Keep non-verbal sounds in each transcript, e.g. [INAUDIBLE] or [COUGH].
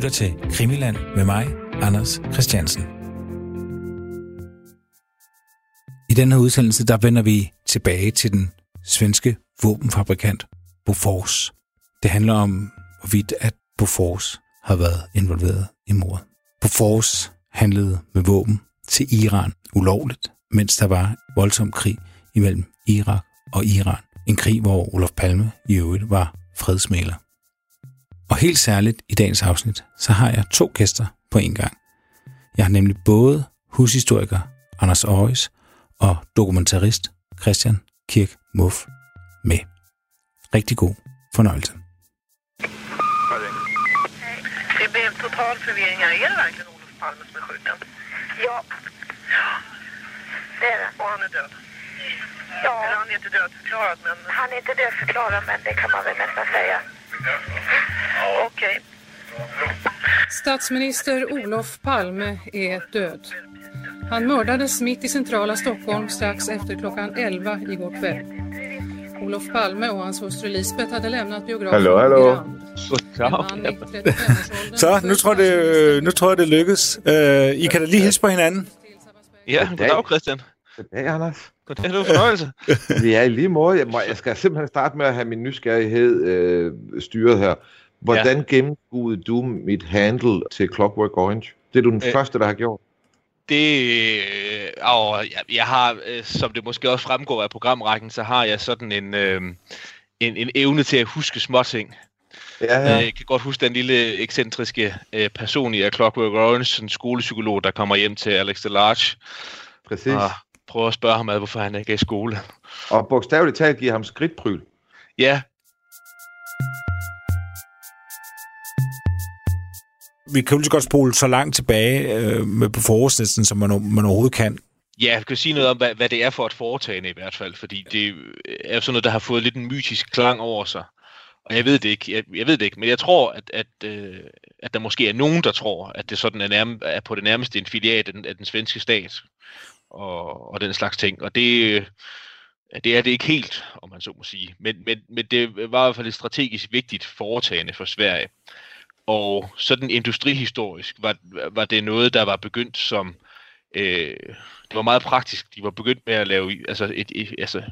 lytter til Krimiland med mig, Anders Christiansen. I denne udsendelse, der vender vi tilbage til den svenske våbenfabrikant Bofors. Det handler om, hvorvidt at Bofors har været involveret i mordet. Bofors handlede med våben til Iran ulovligt, mens der var voldsom krig imellem Irak og Iran. En krig, hvor Olof Palme i øvrigt var fredsmæler. Og helt særligt i dagens afsnit, så har jeg to gæster på en gang. Jeg har nemlig både hushistoriker Anders Aarhus og dokumentarist Christian Kirk Muff med. Rigtig god fornøjelse. Det blev total förvirring här. Är det verkligen Olof Palme som är skjuten? Ja. Det är det. Och han är död? Ja, Eller han är inte dödförklarad, men han är inte dödförklarad men det kan man väl nästan säga. Okej. Statsminister Olof Palme är död. Han mördades mitt i centrala Stockholm strax efter klockan 11 igår kväll. Olof Palme och hans hustru Lisbeth hade lämnat biografen i 35-årsåldern Så, nu tror, det, nu tror jeg, det lykkes. Uh, I kan da lige hilse på hinanden. Ja, goddag Christian. Goddag, Anders. Goddag, det var en fornøjelse. [LAUGHS] Vi er i lige måde. Jeg, må, jeg skal simpelthen starte med at have min nysgerrighed øh, styret her. Hvordan ja. gennemskuede du mit handle til Clockwork Orange? Det er du den øh. Øh. første, der har gjort. Det, øh, og jeg, jeg har, øh, som det måske også fremgår af programrækken, så har jeg sådan en, øh, en, en evne til at huske småting. Ja, Ja. ja. Jeg kan godt huske den lille ekscentriske øh, person i A Clockwork Orange, en skolepsykolog, der kommer hjem til Alex DeLarge Præcis. og prøver at spørge ham ad, hvorfor han ikke er i skole. Og bogstaveligt talt giver ham skridtpryl. Ja, Vi kan jo lige godt spole så langt tilbage øh, med på forårsnæsten, som man, man overhovedet kan. Ja, jeg kan sige noget om, hvad, hvad det er for et foretagende i hvert fald, fordi det er jo sådan noget, der har fået lidt en mytisk klang over sig. Og jeg ved det ikke, jeg, jeg ved det ikke, men jeg tror, at, at, øh, at der måske er nogen, der tror, at det sådan er, nærme, er på det nærmeste en filial af den, af den svenske stat og, og den slags ting. Og det, det er det ikke helt, om man så må sige. Men, men, men det var i hvert fald et strategisk vigtigt foretagende for Sverige. Og sådan industrihistorisk var, var det noget, der var begyndt som... Øh, det var meget praktisk. De var begyndt med at lave altså et, et, altså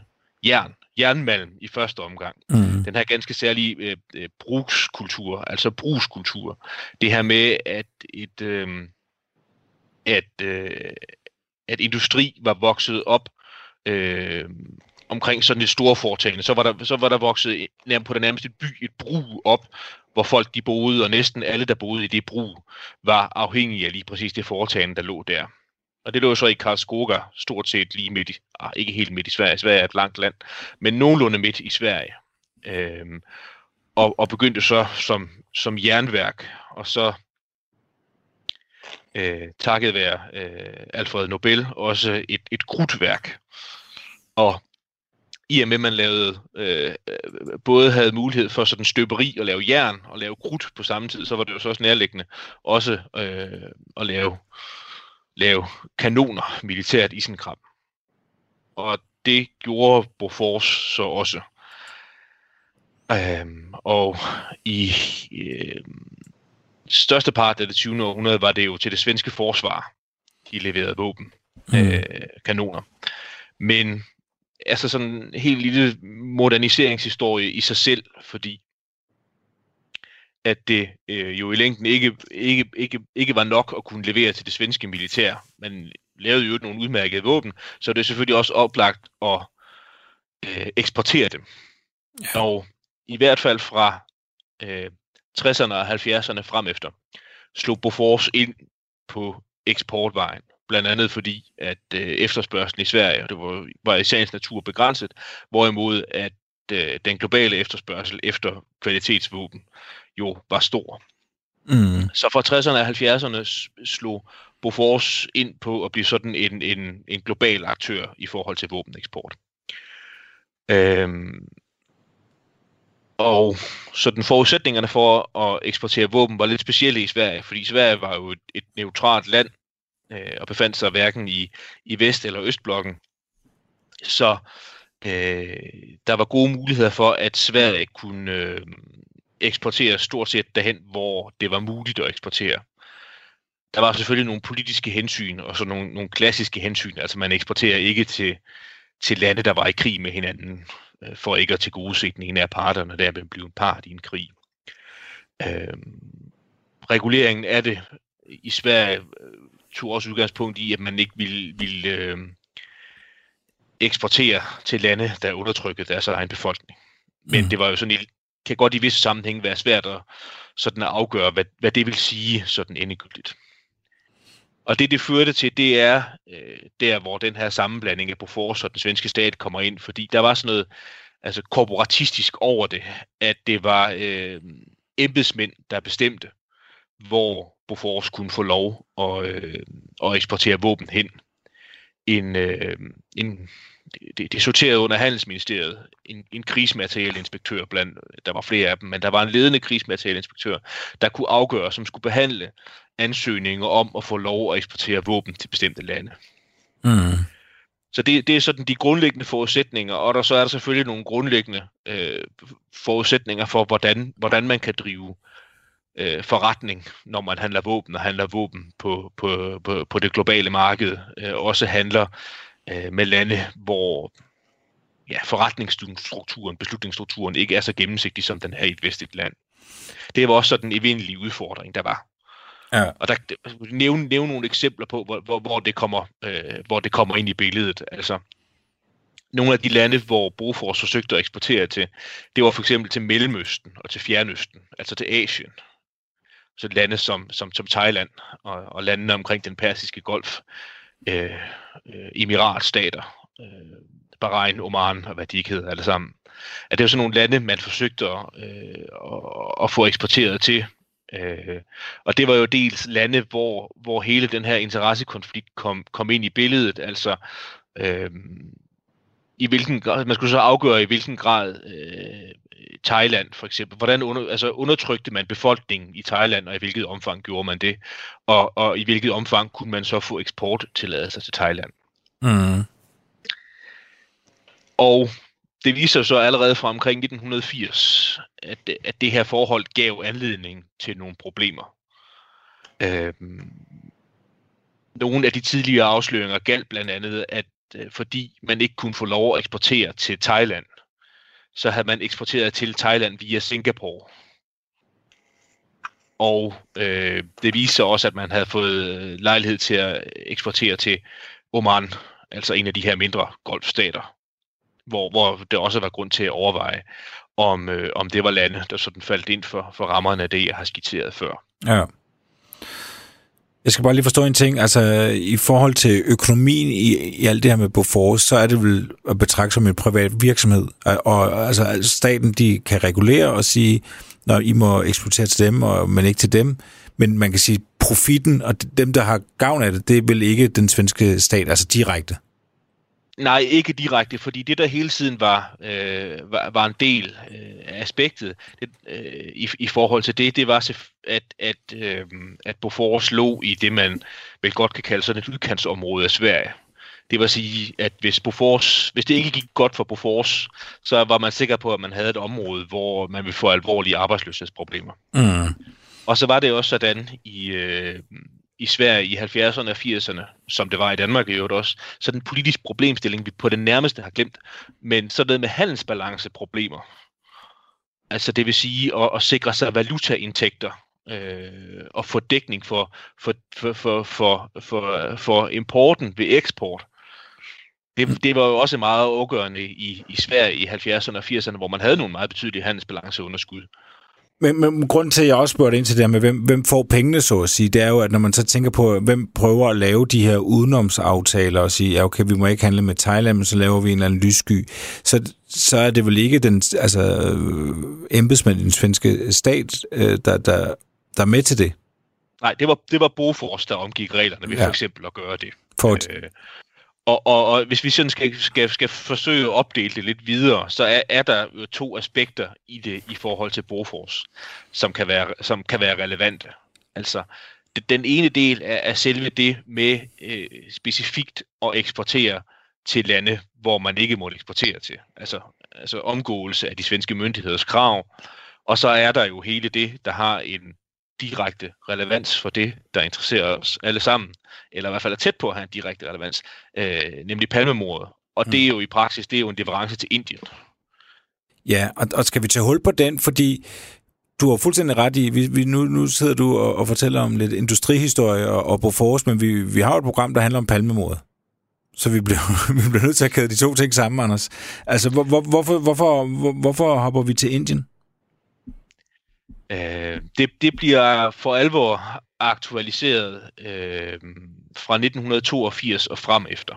jern, jernmalm i første omgang. Mm. Den her ganske særlige øh, øh, brugskultur, altså brugskultur. Det her med, at et øh, at, øh, at industri var vokset op øh, omkring sådan et store foretagende. Så var der, så var der vokset nærmest på den nærmeste by et brug op, hvor folk de boede, og næsten alle, der boede i det brug, var afhængige af lige præcis det foretagende, der lå der. Og det lå så i Karlskoga, stort set lige midt i, ah, ikke helt midt i Sverige, Sverige er et langt land, men nogenlunde midt i Sverige. Øhm, og, og begyndte så som, som jernværk, og så øh, takket være øh, Alfred Nobel også et, et krudtværk. Og i og med, at man lavede, øh, både havde mulighed for sådan støberi og lave jern og lave krudt på samme tid, så var det jo så også nærliggende også øh, at lave, lave kanoner militært i sin kram. Og det gjorde Bofors så også. Øhm, og i øh, største part af det 20. århundrede var det jo til det svenske forsvar, de leverede våben, Mm. øh, kanoner. Men altså sådan en helt lille moderniseringshistorie i sig selv, fordi at det øh, jo i længden ikke, ikke, ikke, ikke var nok at kunne levere til det svenske militær. Man lavede jo nogle udmærkede våben, så det er selvfølgelig også oplagt at øh, eksportere dem. Ja. Og i hvert fald fra øh, 60'erne og 70'erne frem efter, slog Bofors ind på eksportvejen. Blandt andet fordi, at øh, efterspørgselen i Sverige, det var, var i sagens natur begrænset, hvorimod at øh, den globale efterspørgsel efter kvalitetsvåben jo var stor. Mm. Så fra 60'erne og 70'erne s- slog Bofors ind på at blive sådan en, en, en global aktør i forhold til våbeneksport. Øhm, og så den forudsætningerne for at eksportere våben var lidt specielle i Sverige, fordi Sverige var jo et, et neutralt land øh, og befandt sig hverken i, i Vest- eller Østblokken. Så øh, der var gode muligheder for, at Sverige kunne, øh, eksportere stort set derhen, hvor det var muligt at eksportere. Der var selvfølgelig nogle politiske hensyn, og så nogle, nogle klassiske hensyn. Altså man eksporterer ikke til, til lande, der var i krig med hinanden, for ikke at tilgodese den ene af parterne, der vil blive en part i en krig. Øh, reguleringen af det i Sverige øh, tog også udgangspunkt i, at man ikke ville, ville øh, eksportere til lande, der undertrykkede deres egen befolkning. Men mm. det var jo sådan, kan godt i visse sammenhænge være svært at, sådan at afgøre, hvad, hvad det vil sige sådan endegyldigt. Og det, det førte til, det er øh, der, hvor den her sammenblanding af Bofors og den svenske stat kommer ind, fordi der var sådan noget altså korporatistisk over det, at det var øh, embedsmænd, der bestemte, hvor Bofors kunne få lov at, øh, at eksportere våben hen. En, øh, en, det, det sorterede under Handelsministeriet, en, en krigsmaterielinspektør, blandt, der var flere af dem, men der var en ledende krigsmaterielinspektør, der kunne afgøre, som skulle behandle ansøgninger om at få lov at eksportere våben til bestemte lande. Mm. Så det, det er sådan de grundlæggende forudsætninger, og der så er der selvfølgelig nogle grundlæggende øh, forudsætninger for, hvordan, hvordan man kan drive øh, forretning, når man handler våben og handler våben på, på, på, på det globale marked. Øh, også handler øh, med lande, hvor ja, forretningsstrukturen, beslutningsstrukturen ikke er så gennemsigtig, som den er i et vestligt land. Det var også sådan en evindelige udfordring, der var. Ja. Og der nævne, nævne nogle eksempler på, hvor, hvor, hvor, det kommer, øh, hvor det kommer ind i billedet. Altså, nogle af de lande, hvor Bofors forsøgte at eksportere til, det var for eksempel til Mellemøsten og til Fjernøsten, altså til Asien. Så lande som, som, som Thailand og, og landene omkring den persiske golf, Øh, øh, emiratstater, øh, Bahrain, Oman og hvad de ikke hedder alle sammen. At det er sådan nogle lande, man forsøgte at, øh, at, at få eksporteret til, Øh, og det var jo dels lande, hvor, hvor hele den her interessekonflikt kom, kom ind i billedet, altså øh, i hvilken grad, man skulle så afgøre i hvilken grad øh, Thailand for eksempel, hvordan under, altså undertrykte man befolkningen i Thailand, og i hvilket omfang gjorde man det, og, og i hvilket omfang kunne man så få eksport eksporttilladelser til Thailand. Mm. Og det viser så allerede fra omkring 1980, at, at det her forhold gav anledning til nogle problemer. Øhm, nogle af de tidligere afsløringer galt blandt andet, at øh, fordi man ikke kunne få lov at eksportere til Thailand, så havde man eksporteret til Thailand via Singapore. Og øh, det viser også, at man havde fået øh, lejlighed til at eksportere til Oman, altså en af de her mindre golfstater hvor, hvor det også var grund til at overveje, om, øh, om det var lande, der sådan faldt ind for, for rammerne af det, jeg har skitseret før. Ja. Jeg skal bare lige forstå en ting. Altså, i forhold til økonomien i, i alt det her med Bofors, så er det vel at betragte som en privat virksomhed. Og, og altså, staten, de kan regulere og sige, når I må eksportere til dem, og, men ikke til dem. Men man kan sige, profitten og dem, der har gavn af det, det er vel ikke den svenske stat, altså direkte. Nej, ikke direkte, fordi det der hele tiden var, øh, var, var en del øh, af aspektet det, øh, i, i forhold til det, det var, at, at, øh, at Bofors lå i det, man vel godt kan kalde sådan et udkantsområde af Sverige. Det vil sige, at hvis, Bofors, hvis det ikke gik godt for Bofors, så var man sikker på, at man havde et område, hvor man ville få alvorlige arbejdsløshedsproblemer. Mm. Og så var det også sådan i, øh, i Sverige i 70'erne og 80'erne, som det var i Danmark i øvrigt også, så den politisk problemstilling, vi på det nærmeste har glemt, men så det med handelsbalanceproblemer. Altså det vil sige at, at sikre sig valutaindtægter øh, og få dækning for, for, for, for, for, for, for importen ved eksport. Det, det var jo også meget afgørende i, i Sverige i 70'erne og 80'erne, hvor man havde nogle meget betydelige handelsbalanceunderskud. Men, men grunden til, at jeg også spurgte ind til det her med, hvem, hvem får pengene, så at sige, det er jo, at når man så tænker på, hvem prøver at lave de her udenomsaftaler og sige, ja, okay, vi må ikke handle med Thailand, men så laver vi en eller anden lyssky, så, så er det vel ikke den altså, embedsmænd i den svenske stat, øh, der, der, der er med til det? Nej, det var, det var Bofors, der omgik reglerne ved ja. for eksempel at gøre det. For et... øh, og, og, og hvis vi sådan skal, skal, skal forsøge at opdele det lidt videre, så er, er der jo to aspekter i det i forhold til Bofors, som kan være, som kan være relevante. Altså, den ene del er, er selve det med øh, specifikt at eksportere til lande, hvor man ikke må eksportere til. Altså, altså omgåelse af de svenske myndigheders krav Og så er der jo hele det, der har en direkte relevans for det, der interesserer os alle sammen, eller i hvert fald er tæt på at have en direkte relevans, øh, nemlig palmemordet. Og mm. det er jo i praksis, det er jo en leverance til Indien. Ja, og, og skal vi tage hul på den, fordi du har fuldstændig ret i, vi, vi, nu, nu sidder du og, og fortæller om lidt industrihistorie og, og Bofors, men vi, vi har jo et program, der handler om palmemordet. Så vi bliver, [LAUGHS] vi bliver nødt til at kæde de to ting sammen, Anders. Altså, hvor, hvor, hvorfor, hvorfor, hvor, hvorfor hopper vi til Indien? Øh, det, det bliver for alvor aktualiseret øh, fra 1982 og frem efter.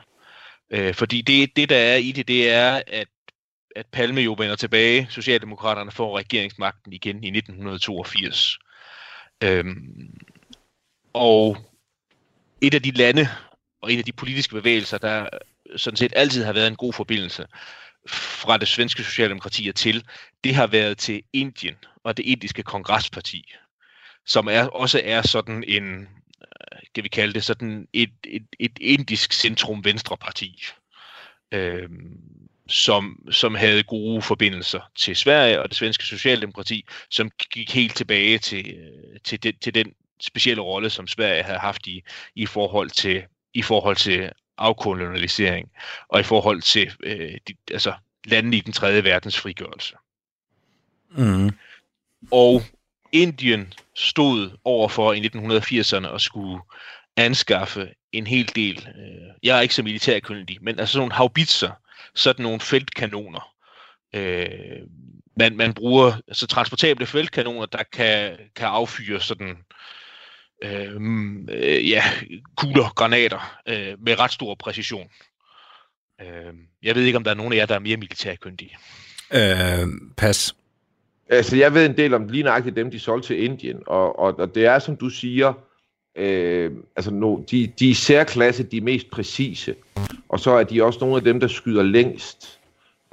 Øh, fordi det, det, der er i det, det er, at, at Palme jo vender tilbage. Socialdemokraterne får regeringsmagten igen i 1982. Øh, og et af de lande og en af de politiske bevægelser, der sådan set altid har været en god forbindelse fra det svenske socialdemokrati til, det har været til Indien og det indiske kongresparti, som er, også er sådan en, øh, kan vi kalde det, sådan et, et, et indisk centrum-venstre-parti, øh, som, som havde gode forbindelser til Sverige og det svenske socialdemokrati, som gik helt tilbage til, øh, til, den, til den specielle rolle, som Sverige havde haft i, i forhold til i forhold til afkolonialisering og i forhold til øh, de, altså landene i den tredje verdens frigørelse. Mm. Og Indien stod overfor i 1980'erne og skulle anskaffe en hel del, øh, jeg er ikke så militærkyndig, men altså sådan nogle haubitser, sådan nogle feltkanoner. Øh, man, man bruger altså transportable feltkanoner, der kan, kan affyre sådan øh, øh, ja, kugler, granater øh, med ret stor præcision. Øh, jeg ved ikke, om der er nogen af jer, der er mere militærkyndige. Øh, pas. Altså, jeg ved en del om lige nøjagtigt dem, de solgte til Indien, og, og, og det er, som du siger, øh, altså no, de, de er særklasse de mest præcise, og så er de også nogle af dem, der skyder længst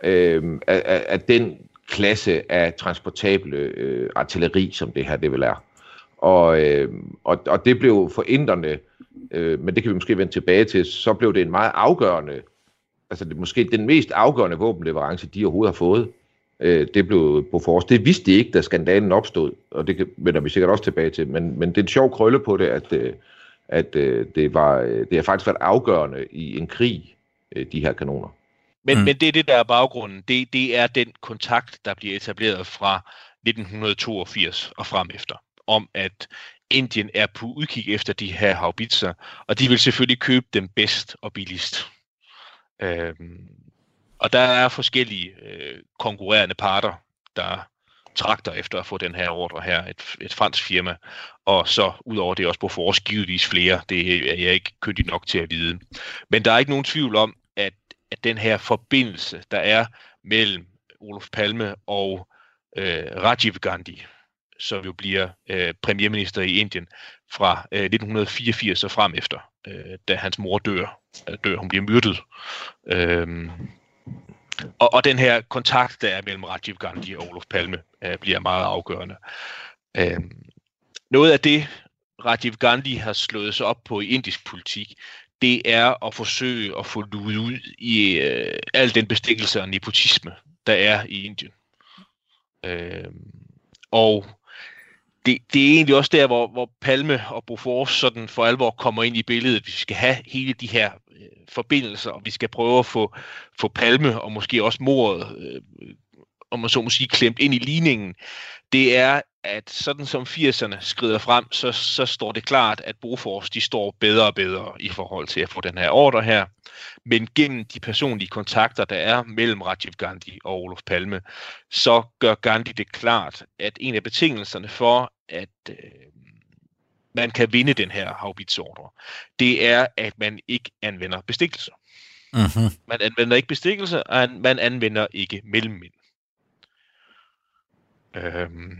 øh, af, af, af den klasse af transportable øh, artilleri, som det her det vil er. Og, øh, og, og det blev for inderne, øh, men det kan vi måske vende tilbage til, så blev det en meget afgørende, altså det måske den mest afgørende våbenleverance, de overhovedet har fået. Øh, det blev Bofors. Det vidste de ikke, da skandalen opstod, og det vender vi sikkert også tilbage til, men, men det er en sjov krølle på det, at, øh, at øh, det, var, det har faktisk været afgørende i en krig, øh, de her kanoner. Men, mm. men det er det, der er baggrunden. Det, det er den kontakt, der bliver etableret fra 1982 og frem efter om, at Indien er på udkig efter de her haubitser, og de vil selvfølgelig købe dem bedst og billigst. Øhm, og der er forskellige øh, konkurrerende parter, der trakter efter at få den her ordre her, et, et fransk firma, og så udover det også på Bofors givetvis flere, det er jeg ikke kyndig nok til at vide. Men der er ikke nogen tvivl om, at, at den her forbindelse, der er mellem Olof Palme og øh, Rajiv Gandhi, som jo bliver øh, premierminister i Indien fra øh, 1984 og frem efter, øh, da hans mor dør. Øh, dør hun bliver myrdet. Øh, og, og den her kontakt, der er mellem Rajiv Gandhi og Olof Palme, øh, bliver meget afgørende. Øh, noget af det, Rajiv Gandhi har slået sig op på i indisk politik, det er at forsøge at få luet ud i øh, al den bestikkelse og nepotisme, der er i Indien. Øh, og det, det er egentlig også der, hvor, hvor Palme og Bofors sådan for alvor kommer ind i billedet. Vi skal have hele de her øh, forbindelser, og vi skal prøve at få, få Palme og måske også mordet, øh, om man så må sige, klemt ind i ligningen. Det er, at sådan som 80'erne skrider frem, så, så står det klart, at Bofors de står bedre og bedre i forhold til at få den her ordre her. Men gennem de personlige kontakter, der er mellem Rajiv Gandhi og Olof Palme, så gør Gandhi det klart, at en af betingelserne for, at øh, man kan vinde den her havbitsordre, det er, at man ikke anvender bestikkelse. Mm-hmm. Man anvender ikke bestikkelse, og man anvender ikke mellemmænd. Øhm,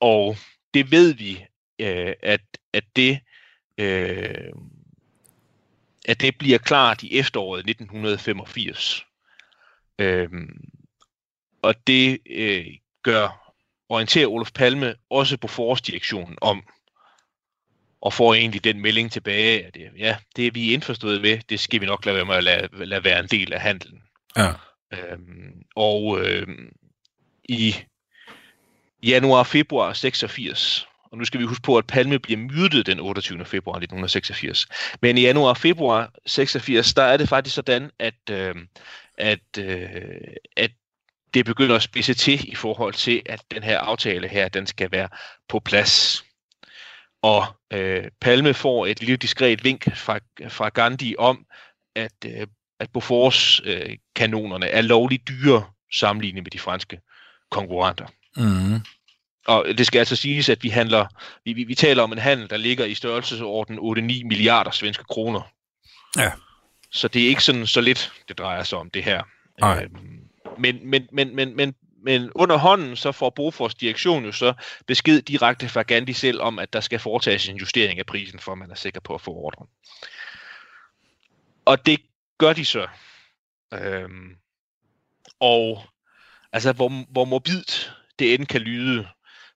og det ved vi, øh, at, at det øh, at det bliver klart i efteråret 1985. Øhm, og det øh, gør orienterer Olof Palme også på forårsdirektionen om, og får egentlig den melding tilbage, at det, ja, det er vi indforstået ved, det skal vi nok lade være med at lade, lade være en del af handelen. Ja. Øhm, og øhm, i januar-februar 86. Og nu skal vi huske på, at Palme bliver myrdet den 28. februar 1986. Men i januar-februar 86, der er det faktisk sådan, at, øh, at, øh, at det begynder at spidse til i forhold til, at den her aftale her, den skal være på plads. Og øh, Palme får et lille diskret vink fra, fra Gandhi om, at, øh, at Bofors-kanonerne øh, er lovligt dyre sammenlignet med de franske konkurrenter. Mm. Og det skal altså siges, at vi handler, vi, vi, vi taler om en handel, der ligger i størrelsesorden 8-9 milliarder svenske kroner. Ja. Så det er ikke sådan så lidt, det drejer sig om det her. Nej. Øhm, men, men, men, men, men, men under hånden, så får Bofors direktion jo så besked direkte fra Gandhi selv om, at der skal foretages en justering af prisen, for at man er sikker på at få ordren. Og det gør de så. Øhm, og altså, hvor, hvor morbidt det end kan lyde,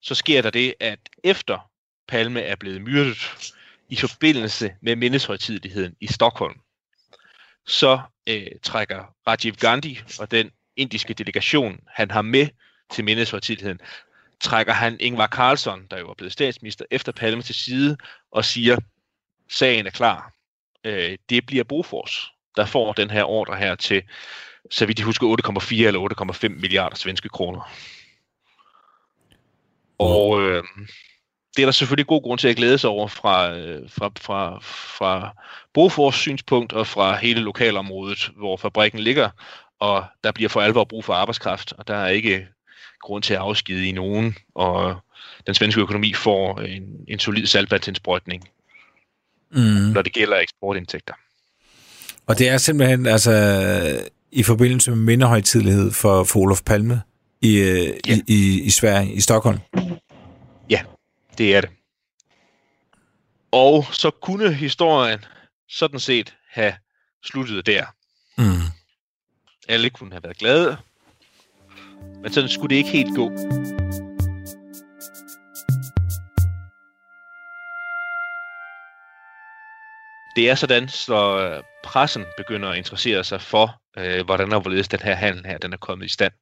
så sker der det, at efter Palme er blevet myrdet i forbindelse med mindeshøjtideligheden i Stockholm, så øh, trækker Rajiv Gandhi og den indiske delegation, han har med til mindeshøjtideligheden, trækker han Ingvar Carlsson, der jo er blevet statsminister, efter Palme til side og siger, sagen er klar. Øh, det bliver Bofors, der får den her ordre her til, så vidt de husker, 8,4 eller 8,5 milliarder svenske kroner. Og øh, det er der selvfølgelig god grund til at glæde sig over fra, øh, fra, fra, fra Bofors synspunkt og fra hele lokalområdet, hvor fabrikken ligger, og der bliver for alvor brug for arbejdskraft, og der er ikke grund til at afskide i nogen, og den svenske økonomi får en, en solid saltvandsindsprøjtning, Mm. når det gælder eksportindtægter. Og det er simpelthen altså i forbindelse med mindehøjtidlighed for, for Olof Palme i, øh, Ja. i, i, i Sverige, i Stockholm. Ja, det er det. Og så kunne historien sådan set have sluttet der. Mm. Alle kunne have været glade, men sådan skulle det ikke helt gå. Det er sådan, så øh, pressen begynder at interessere sig for, øh, hvordan og hvorledes den her handel her, den er kommet i stand.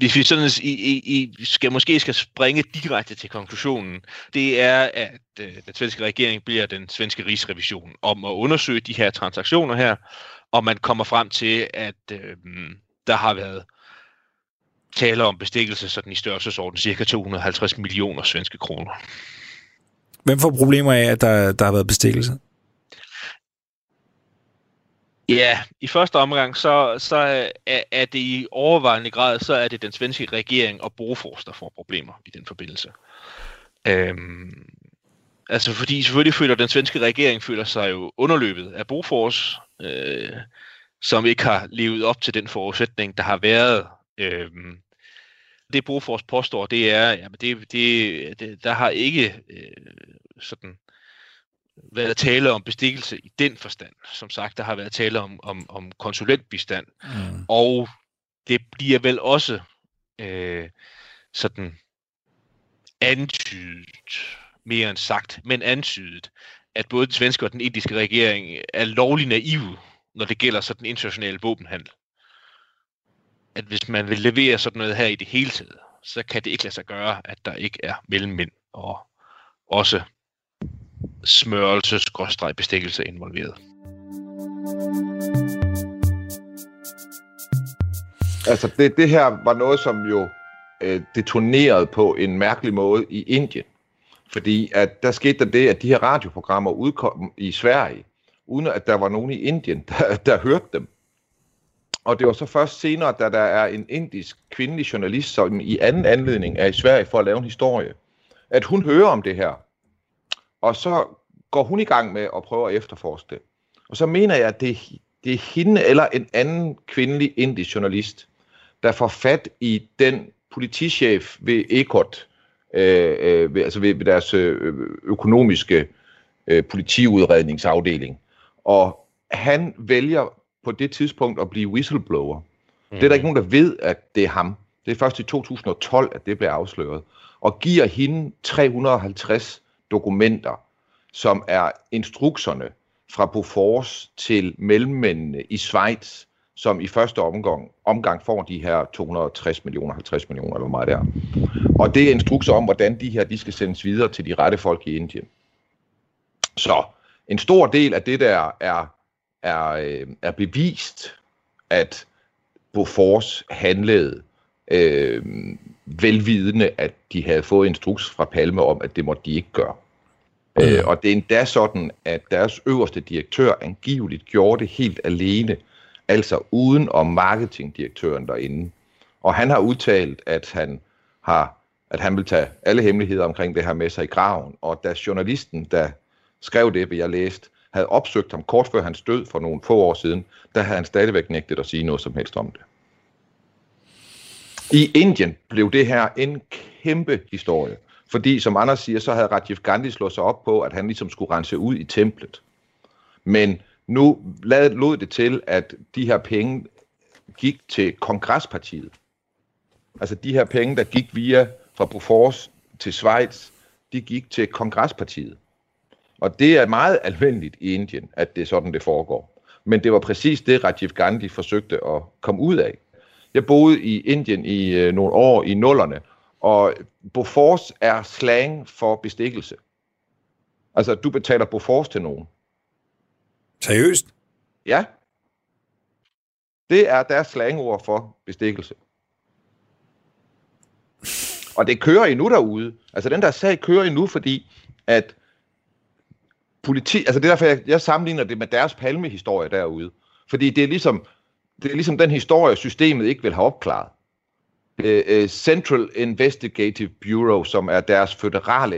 Hvis vi sådan i, i, i, skal, måske skal springe direkte til konklusionen, det er, at øh, den svenske regering bliver den svenske rigsrevision om at undersøge de her transaktioner her, og man kommer frem til, at øh, der har været tale om bestikkelse sådan i størrelsesorden cirka 250 millioner svenske kroner. Hvem får problemer af, at der, der har været bestikkelse? Ja, i første omgang, så, så øh, er, er det i overvejende grad, så er det den svenske regering og Bofors, der får problemer i den forbindelse. Øhm, altså fordi selvfølgelig føler den svenske regering føler sig jo underløbet af Bofors, øh, som ikke har levet op til den forudsætning, der har været. Øhm, det Bofors påstår, det er, jamen det, det, det, der har ikke øh, sådan været tale om bestikkelse i den forstand. Som sagt, der har været tale om, om, om konsulentbistand. Mm. Og det bliver vel også øh, sådan antydet, mere end sagt, men antydet, at både den svenske og den indiske regering er lovlig naive, når det gælder sådan international våbenhandel. At hvis man vil levere sådan noget her i det hele taget, så kan det ikke lade sig gøre, at der ikke er mellemmænd og også smørelse bestikkelse involveret. Altså, det, det her var noget, som jo øh, detonerede på en mærkelig måde i Indien. Fordi at der skete der det, at de her radioprogrammer udkom i Sverige, uden at der var nogen i Indien, der, der hørte dem. Og det var så først senere, da der er en indisk kvindelig journalist, som i anden anledning er i Sverige for at lave en historie, at hun hører om det her. Og så går hun i gang med at prøve at efterforske det. Og så mener jeg, at det, det er hende eller en anden kvindelig indisk journalist, der får fat i den politichef ved Ekot, øh, øh, ved, altså ved, ved deres øh, økonomiske øh, politiudredningsafdeling. Og han vælger på det tidspunkt at blive whistleblower. Mm. Det er der ikke nogen, der ved, at det er ham. Det er først i 2012, at det bliver afsløret. Og giver hende 350 dokumenter, som er instrukserne fra Bofors til mellemmændene i Schweiz, som i første omgang, omgang får de her 260 millioner, 50 millioner, eller hvor meget det er. Og det er instrukser om, hvordan de her de skal sendes videre til de rette folk i Indien. Så en stor del af det der er, er, øh, er bevist, at Bofors handlede øh, velvidende, at de havde fået instruks fra Palme om, at det måtte de ikke gøre. Mm. Øh, og det er endda sådan, at deres øverste direktør angiveligt gjorde det helt alene, altså uden om marketingdirektøren derinde. Og han har udtalt, at han har at han vil tage alle hemmeligheder omkring det her med sig i graven. Og da journalisten, der skrev det, jeg læste, havde opsøgt ham kort før hans død for nogle få år siden, der havde han stadigvæk nægtet at sige noget som helst om det. I Indien blev det her en kæmpe historie. Fordi, som Anders siger, så havde Rajiv Gandhi slået sig op på, at han ligesom skulle rense ud i templet. Men nu lod det til, at de her penge gik til Kongresspartiet. Altså de her penge, der gik via fra Bofors til Schweiz, de gik til Kongresspartiet. Og det er meget almindeligt i Indien, at det er sådan, det foregår. Men det var præcis det, Rajiv Gandhi forsøgte at komme ud af. Jeg boede i Indien i øh, nogle år i nullerne, og Bofors er slang for bestikkelse. Altså, du betaler Bofors til nogen. Seriøst? Ja. Det er deres slangord for bestikkelse. Og det kører endnu derude. Altså, den der sag kører endnu, fordi at politi... Altså, det er derfor, jeg, jeg sammenligner det med deres palmehistorie derude. Fordi det er ligesom, det er ligesom den historie, systemet ikke vil have opklaret. Uh, Central Investigative Bureau, som er deres føderale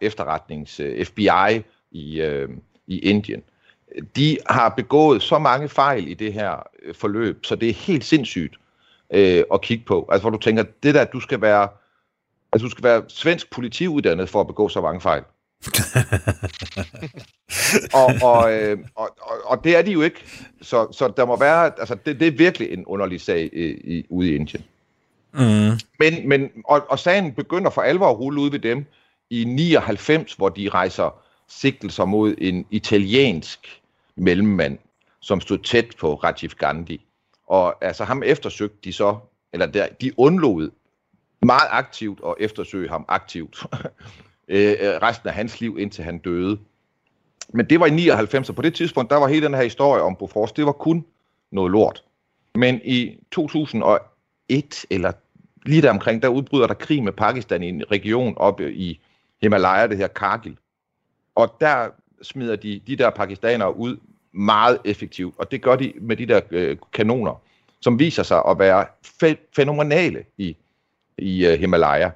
efterretnings øh, FBI i, øh, i Indien, de har begået så mange fejl i det her øh, forløb, så det er helt sindssygt øh, at kigge på. Altså hvor du tænker, det der, du skal være, altså, du skal være svensk politiuddannet for at begå så mange fejl. [LAUGHS] og, og, øh, og, og, og det er de jo ikke. Så, så der må være, altså det, det er virkelig en underlig sag i, i, ude i Indien. Mm. Men, men, og, og sagen begynder for alvor at rulle ud ved dem i 99, hvor de rejser sigtelser mod en italiensk mellemmand, som stod tæt på Rajiv Gandhi. Og altså ham eftersøgte de så, eller der, de undlod meget aktivt at eftersøge ham aktivt [LAUGHS] Øh, øh, resten af hans liv, indtil han døde. Men det var i 99, og på det tidspunkt, der var hele den her historie om Bofors, det var kun noget lort. Men i 2001, eller lige der omkring, der udbryder der krig med Pakistan i en region oppe i Himalaya, det her Kargil. Og der smider de de der pakistanere ud meget effektivt, og det gør de med de der øh, kanoner, som viser sig at være fæ- fænomenale i, i øh, Himalaya.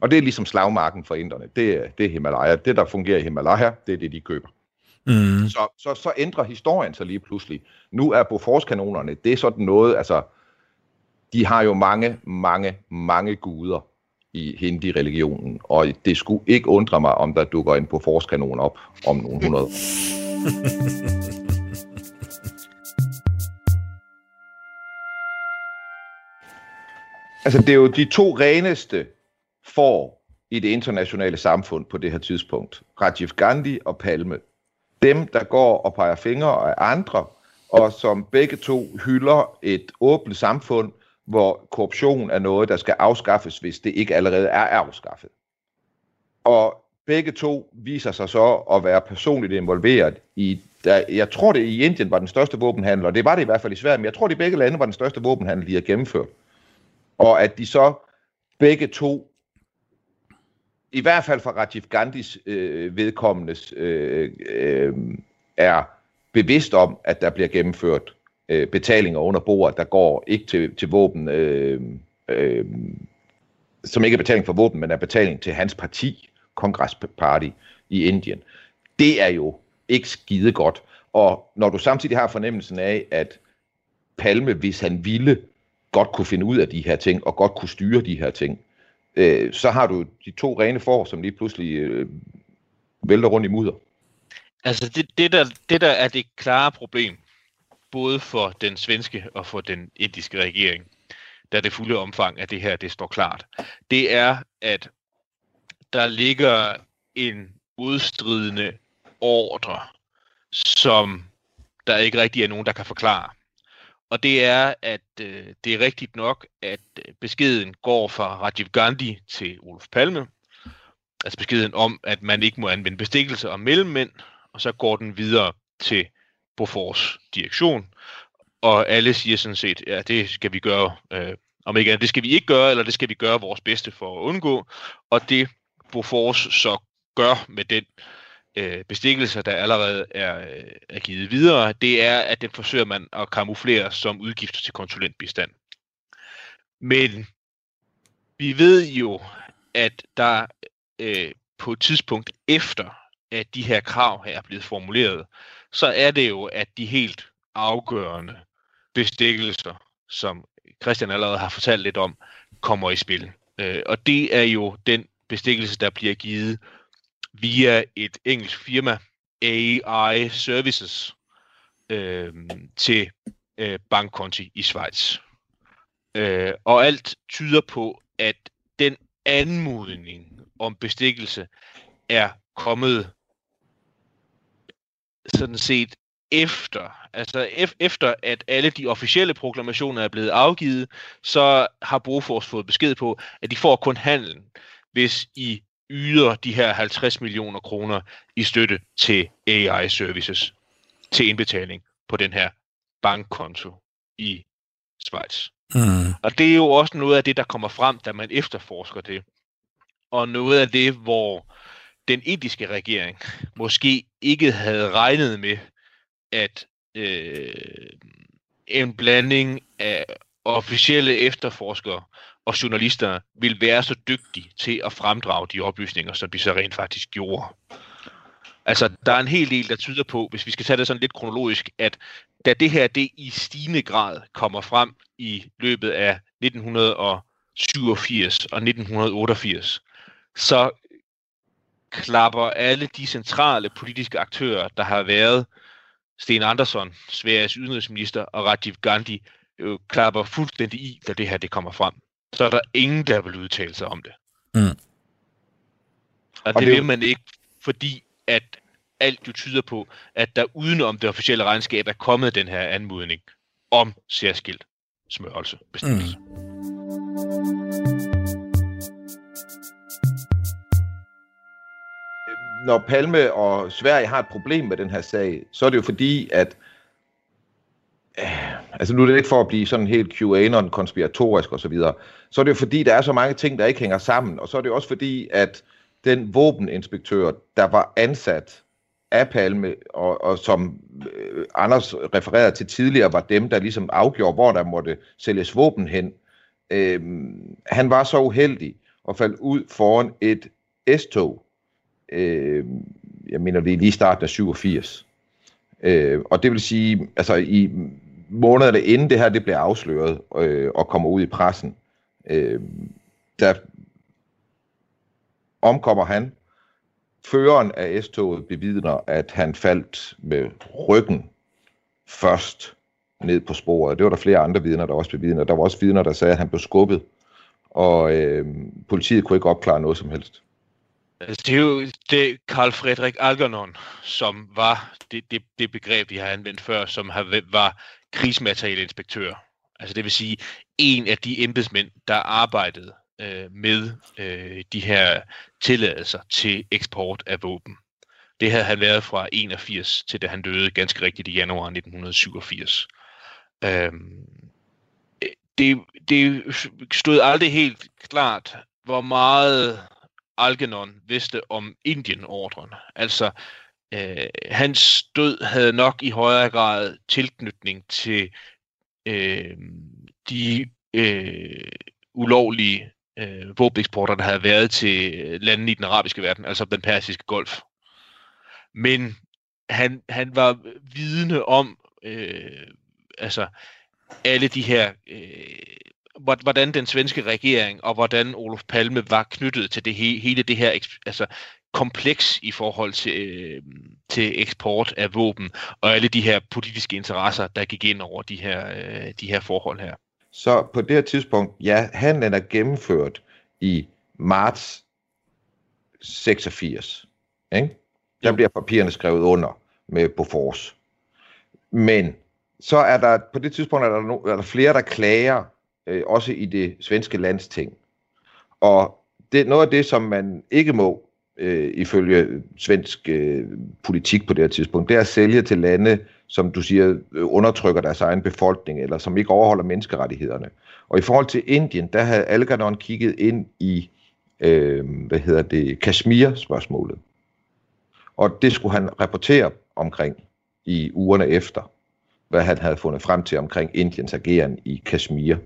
Og det er ligesom slagmarken for inderne. Det, det er Himalaya. Det, der fungerer i Himalaya, det er det, de køber. Mm. Så, så, så ændrer historien sig lige pludselig. Nu er Bofors-kanonerne, det er sådan noget, altså, de har jo mange, mange, mange guder i hindi-religionen, og det skulle ikke undre mig, om der dukker en Bofors-kanon op om nogle hundrede [LAUGHS] Altså, det er jo de to reneste får i det internationale samfund på det her tidspunkt. Rajiv Gandhi og Palme. Dem, der går og peger fingre af andre, og som begge to hylder et åbent samfund, hvor korruption er noget, der skal afskaffes, hvis det ikke allerede er afskaffet. Og begge to viser sig så at være personligt involveret i, der, jeg tror det i Indien var den største våbenhandel, og det var det i hvert fald i Sverige, men jeg tror det i begge lande var den største våbenhandel, de har gennemført. Og at de så begge to i hvert fald fra Rajiv Gandhis øh, vedkommendes øh, øh, er bevidst om, at der bliver gennemført øh, betalinger under bordet, der går ikke til, til våben, øh, øh, som ikke er betaling for våben, men er betaling til hans parti, Congress Party i Indien. Det er jo ikke skide godt. Og når du samtidig har fornemmelsen af, at Palme, hvis han ville, godt kunne finde ud af de her ting, og godt kunne styre de her ting, øh, så har du de to rene får, som lige pludselig øh, vælter rundt i mudder. Altså det, det, der, det der er det klare problem, både for den svenske og for den indiske regering, da det fulde omfang af det her, det står klart, det er, at der ligger en udstridende ordre, som der ikke rigtig er nogen, der kan forklare. Og det er, at øh, det er rigtigt nok, at øh, beskeden går fra Rajiv Gandhi til Olof Palme. Altså beskeden om, at man ikke må anvende bestikkelse og mellemmænd, og så går den videre til Bofors direktion. Og alle siger sådan set, ja, det skal vi gøre, øh, om ikke andet, det skal vi ikke gøre, eller det skal vi gøre vores bedste for at undgå. Og det Bofors så gør med den øh, Øh, bestikkelser, der allerede er, øh, er givet videre, det er, at den forsøger man at kamuflere som udgifter til konsulentbistand. Men vi ved jo, at der øh, på et tidspunkt efter, at de her krav her er blevet formuleret, så er det jo, at de helt afgørende bestikkelser, som Christian allerede har fortalt lidt om, kommer i spil. Øh, og det er jo den bestikkelse, der bliver givet via et engelsk firma, AI Services, øh, til øh, bankkonti i Schweiz. Øh, og alt tyder på, at den anmodning om bestikkelse er kommet sådan set efter, altså ef- efter at alle de officielle proklamationer er blevet afgivet, så har Brofors fået besked på, at de får kun handlen, hvis I yder de her 50 millioner kroner i støtte til AI Services til indbetaling på den her bankkonto i Schweiz. Mm. Og det er jo også noget af det, der kommer frem, da man efterforsker det. Og noget af det, hvor den indiske regering måske ikke havde regnet med, at øh, en blanding af officielle efterforskere og journalister vil være så dygtige til at fremdrage de oplysninger, som de så rent faktisk gjorde. Altså, der er en hel del, der tyder på, hvis vi skal tage det sådan lidt kronologisk, at da det her det i stigende grad kommer frem i løbet af 1987 og 1988, så klapper alle de centrale politiske aktører, der har været Sten Andersson, Sveriges udenrigsminister, og Rajiv Gandhi, klapper fuldstændig i, da det her det kommer frem. Så er der ingen, der vil udtale sig om det. Mm. Og, Og det det er vil man ikke, fordi at alt jo tyder på, at der udenom det officielle regnskab er kommet den her anmodning om særskilt smørelse. Bestemmelse. Mm. når Palme og Sverige har et problem med den her sag, så er det jo fordi, at øh, altså nu er det ikke for at blive sådan helt QAnon konspiratorisk og så videre, så er det jo fordi, der er så mange ting, der ikke hænger sammen, og så er det jo også fordi, at den våbeninspektør, der var ansat af Palme, og, og som øh, Anders refererede til tidligere, var dem, der ligesom afgjorde, hvor der måtte sælges våben hen. Øh, han var så uheldig og faldt ud foran et S-tog, øh, jeg mener det er lige starten af 87. Øh, og det vil sige, altså i månederne inden det her det bliver afsløret øh, og kommer ud i pressen, øh, der omkommer han. Føreren af S-toget bevidner, at han faldt med ryggen først ned på sporet. Det var der flere andre vidner, der også bevidner. Der var også vidner, der sagde, at han blev skubbet, og øh, politiet kunne ikke opklare noget som helst. Altså, det er jo det Karl Frederik Algernon, som var det, det, det begreb, vi har anvendt før, som har, var krigsmaterieleinspektør. Altså det vil sige, en af de embedsmænd, der arbejdede øh, med øh, de her tilladelser til eksport af våben. Det havde han været fra 81 til da han døde ganske rigtigt i januar 1987. Øhm, det, det stod aldrig helt klart, hvor meget Algernon vidste om Indien-ordren. Altså, øh, hans død havde nok i højere grad tilknytning til øh, de øh, ulovlige øh, våbeneksporter, der havde været til landene i den arabiske verden, altså den persiske golf. Men han, han var vidne om øh, altså alle de her øh, hvordan den svenske regering og hvordan Olof Palme var knyttet til det he, hele det her altså kompleks i forhold til, øh, til eksport af våben og alle de her politiske interesser, der gik ind over de her, øh, de her forhold her. Så på det her tidspunkt, ja, handlen er gennemført i marts 86. Ikke? Der bliver papirerne skrevet under med Bofors. Men så er der på det tidspunkt er der, no, er der flere, der klager, øh, også i det svenske landsting. Og det, noget af det, som man ikke må, øh, ifølge svensk øh, politik på det her tidspunkt, det er at sælge til lande, som du siger, øh, undertrykker deres egen befolkning, eller som ikke overholder menneskerettighederne. Og i forhold til Indien, der havde Algernon kigget ind i, øh, hvad hedder det, Kashmir-spørgsmålet. Og det skulle han rapportere omkring i ugerne efter, hvad han havde fundet frem til omkring Indiens ageren i Kashmir.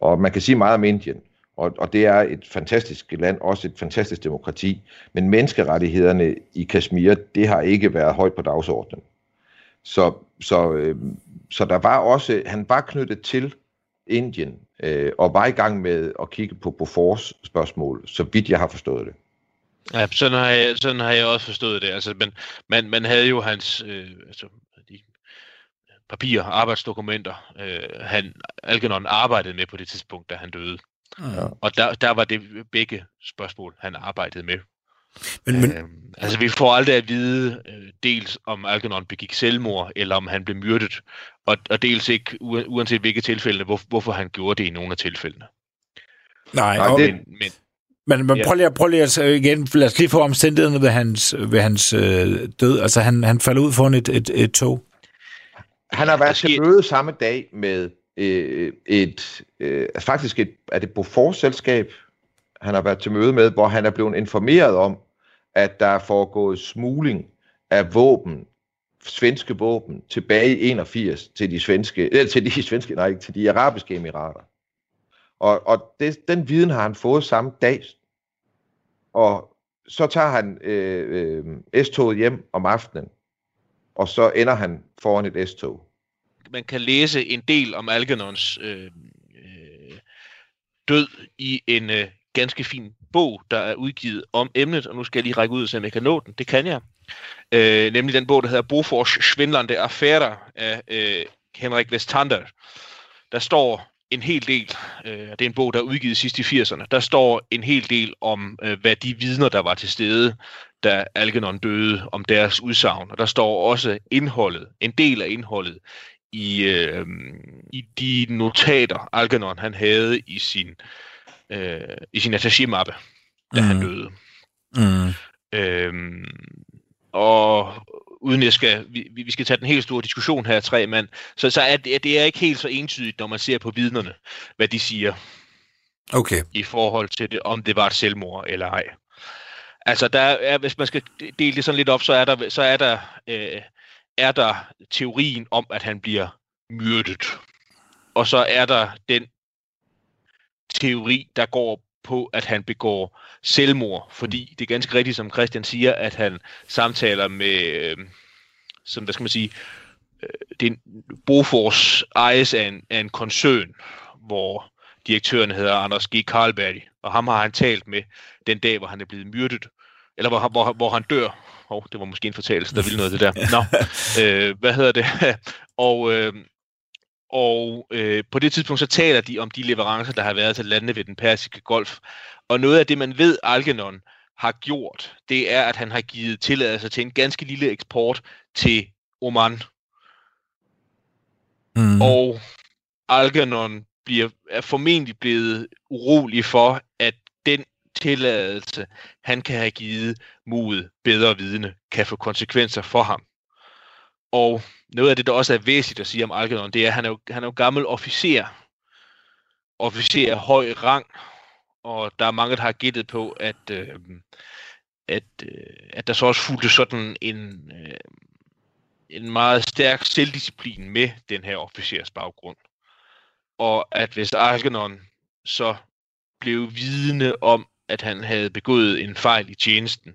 Og man kan sige meget om Indien, og, og det er et fantastisk land, også et fantastisk demokrati, men menneskerettighederne i Kashmir, det har ikke været højt på dagsordenen. Så, så, øh, så der var også, han var knyttet til Indien, øh, og var i gang med at kigge på Bofors spørgsmål, så vidt jeg har forstået det. Ja, sådan har jeg, sådan har jeg også forstået det. Altså, men man, man havde jo hans øh, altså, de papirer, arbejdsdokumenter, øh, han, Algernon arbejdede med på det tidspunkt, da han døde. Ja. Og der, der var det begge spørgsmål, han arbejdede med. Men, men... Øh, altså, vi får aldrig at vide øh, dels, om Algernon begik selvmord, eller om han blev myrdet, og, og dels ikke, uanset hvilke tilfælde, hvor, hvorfor han gjorde det i nogle af tilfældene. Nej, og, men, men, men, men ja. prøv lige, prøv lige at, igen, lad os lige få omstændighederne ved hans, ved hans øh, død. Altså, han, han falder ud foran et, et, et tog. Han har været til møde samme dag med øh, et, øh, faktisk et, er det Bofors-selskab, han har været til møde med, hvor han er blevet informeret om, at der er foregået smugling af våben, svenske våben, tilbage i 81 til de svenske, eller [LAUGHS] til de svenske, nej, til de arabiske emirater. Og, og det, den viden har han fået samme dag. Og så tager han øh, øh, S-toget hjem om aftenen, og så ender han foran et S-tog. Man kan læse en del om Algernons øh, øh, død i en øh, ganske fin bog, der er udgivet om emnet, og nu skal jeg lige række ud, og se, om jeg kan nå den. Det kan jeg. Øh, nemlig den bog, der hedder Bofors Svindlande Affærer af øh, Henrik Vestander. Der står en hel del, øh, det er en bog, der er udgivet sidst i 80'erne, der står en hel del om, øh, hvad de vidner, der var til stede, da Algernon døde, om deres udsagn. Og der står også indholdet, en del af indholdet, i, øh, i de notater, Algernon han havde i sin, øh, i sin attaché-mappe, da mm. han døde. Mm. Øhm, og uden jeg skal, vi, vi skal tage den helt store diskussion her, tre mand, så, så er det, det er ikke helt så entydigt, når man ser på vidnerne, hvad de siger. Okay. I forhold til, det, om det var et selvmord eller ej. Altså, der er, hvis man skal dele det sådan lidt op, så er der, så er der, øh, er der teorien om, at han bliver myrdet. Og så er der den teori, der går på, at han begår selvmord, fordi det er ganske rigtigt, som Christian siger, at han samtaler med, øh, som hvad skal man sige, øh, det er Bofors ejes af en, af en koncern, hvor direktøren hedder Anders G. Karlberg, og ham har han talt med den dag, hvor han er blevet myrdet, eller hvor, hvor, hvor han dør. Åh, oh, det var måske en fortælling, der ville noget det der. Nå, [LAUGHS] øh, hvad hedder det? [LAUGHS] og øh, og øh, på det tidspunkt så taler de om de leverancer, der har været til landene ved den persiske golf. Og noget af det, man ved, Algernon har gjort, det er, at han har givet tilladelse til en ganske lille eksport til Oman. Mm. Og Algernon bliver, er formentlig blevet urolig for, at den tilladelse, han kan have givet mod bedre vidne, kan få konsekvenser for ham. Og noget af det, der også er væsentligt at sige om Algernon, det er, at han er jo, han er jo gammel officer. Officer af høj rang, og der er mange, der har gættet på, at, øh, at, øh, at der så også fulgte sådan en, øh, en meget stærk selvdisciplin med den her officers baggrund. Og at hvis Algernon så blev vidne om, at han havde begået en fejl i tjenesten,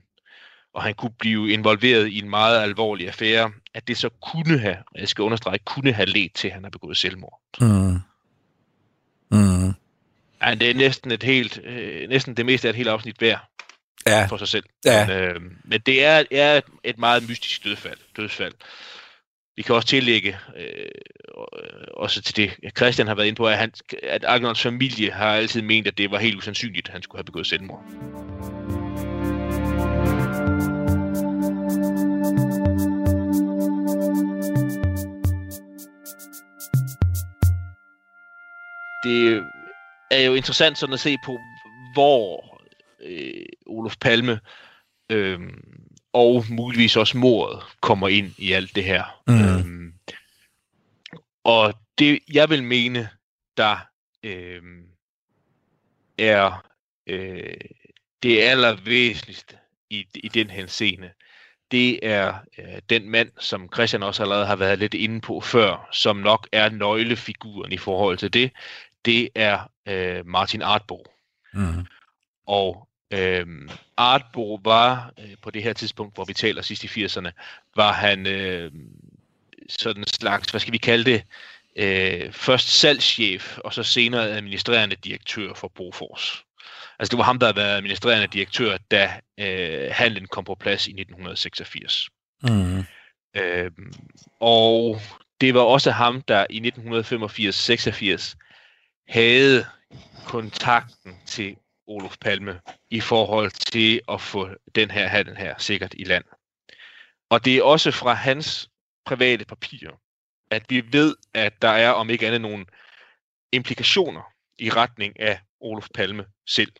og han kunne blive involveret i en meget alvorlig affære, at det så kunne have, jeg skal understrege, kunne have ledt til, at han har begået selvmord. Mm. Mm. Ja, det er næsten et helt, øh, næsten det meste af et helt afsnit værd ja. for sig selv. Ja. Men, øh, men det er, er et, et meget mystisk dødsfald. dødsfald vi kan også tillægge øh, også til det, Christian har været inde på, at, han, at Agnons familie har altid ment, at det var helt usandsynligt, at han skulle have begået selvmord. Det er jo interessant sådan at se på, hvor øh, Olof Palme øh, og muligvis også mordet kommer ind i alt det her. Mm. Øhm, og det, jeg vil mene, der øh, er øh, det allervæsentligste i, i den her scene, det er øh, den mand, som Christian også allerede har været lidt inde på før, som nok er nøglefiguren i forhold til det. Det er øh, Martin Artbo. Mm. Og øh, Artbo var øh, på det her tidspunkt, hvor vi taler sidst i 80'erne, var han øh, sådan en slags, hvad skal vi kalde det, øh, først salgschef, og så senere administrerende direktør for Bofors. Altså det var ham, der havde været administrerende direktør, da øh, handlen kom på plads i 1986. Mm. Øh, og det var også ham, der i 1985-86 havde kontakten til Olof Palme i forhold til at få den her handel her sikkert i land. Og det er også fra hans private papirer, at vi ved, at der er om ikke andet nogle implikationer i retning af Olof Palme selv.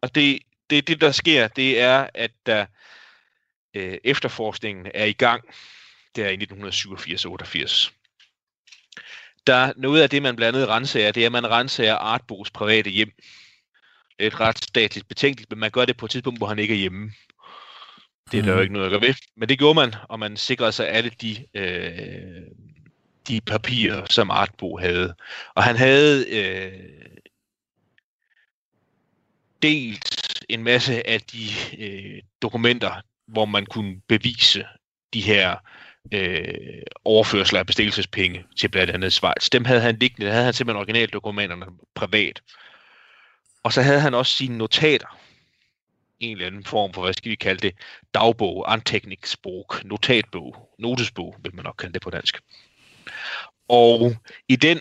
Og det, det, det der sker, det er, at der øh, efterforskningen er i gang der i 1987-88. Der noget af det, man blandt andet renser, det er, at man renser Artbos private hjem. Et ret statligt betænkeligt, men man gør det på et tidspunkt, hvor han ikke er hjemme. Det er der jo ikke noget at gøre ved. Men det gjorde man, og man sikrede sig alle de, øh, de papirer, som Artbo havde. Og han havde øh, delt en masse af de øh, dokumenter, hvor man kunne bevise de her øh, overførsler af bestikkelsespenge til blandt andet Schweiz. Dem havde han liggende, der havde han simpelthen originaldokumenterne privat. Og så havde han også sine notater. En eller anden form for, hvad skal vi kalde det, dagbog, antekniksbog, notatbog, notesbog, vil man nok kalde det på dansk. Og i den,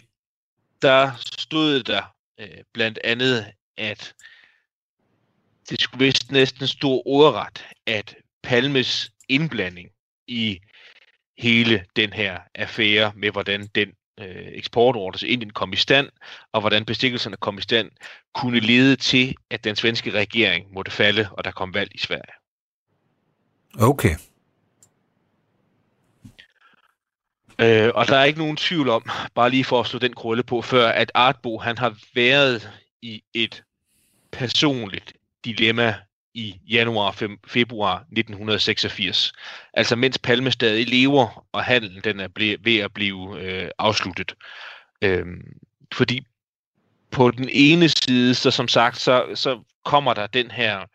der stod der øh, blandt andet, at det skulle vist næsten stå ordret, at Palmes indblanding i hele den her affære med, hvordan den øh, eksportordre til Indien kom i stand, og hvordan bestikkelserne kom i stand, kunne lede til, at den svenske regering måtte falde, og der kom valg i Sverige. Okay. Øh, og der er ikke nogen tvivl om, bare lige for at slå den krølle på før, at Artbo han har været i et personligt dilemma i januar fem, februar 1986. Altså mens Palme stadig lever, og handlen den er ble, ved at blive øh, afsluttet. Øhm, fordi på den ene side, så som sagt, så, så kommer der den her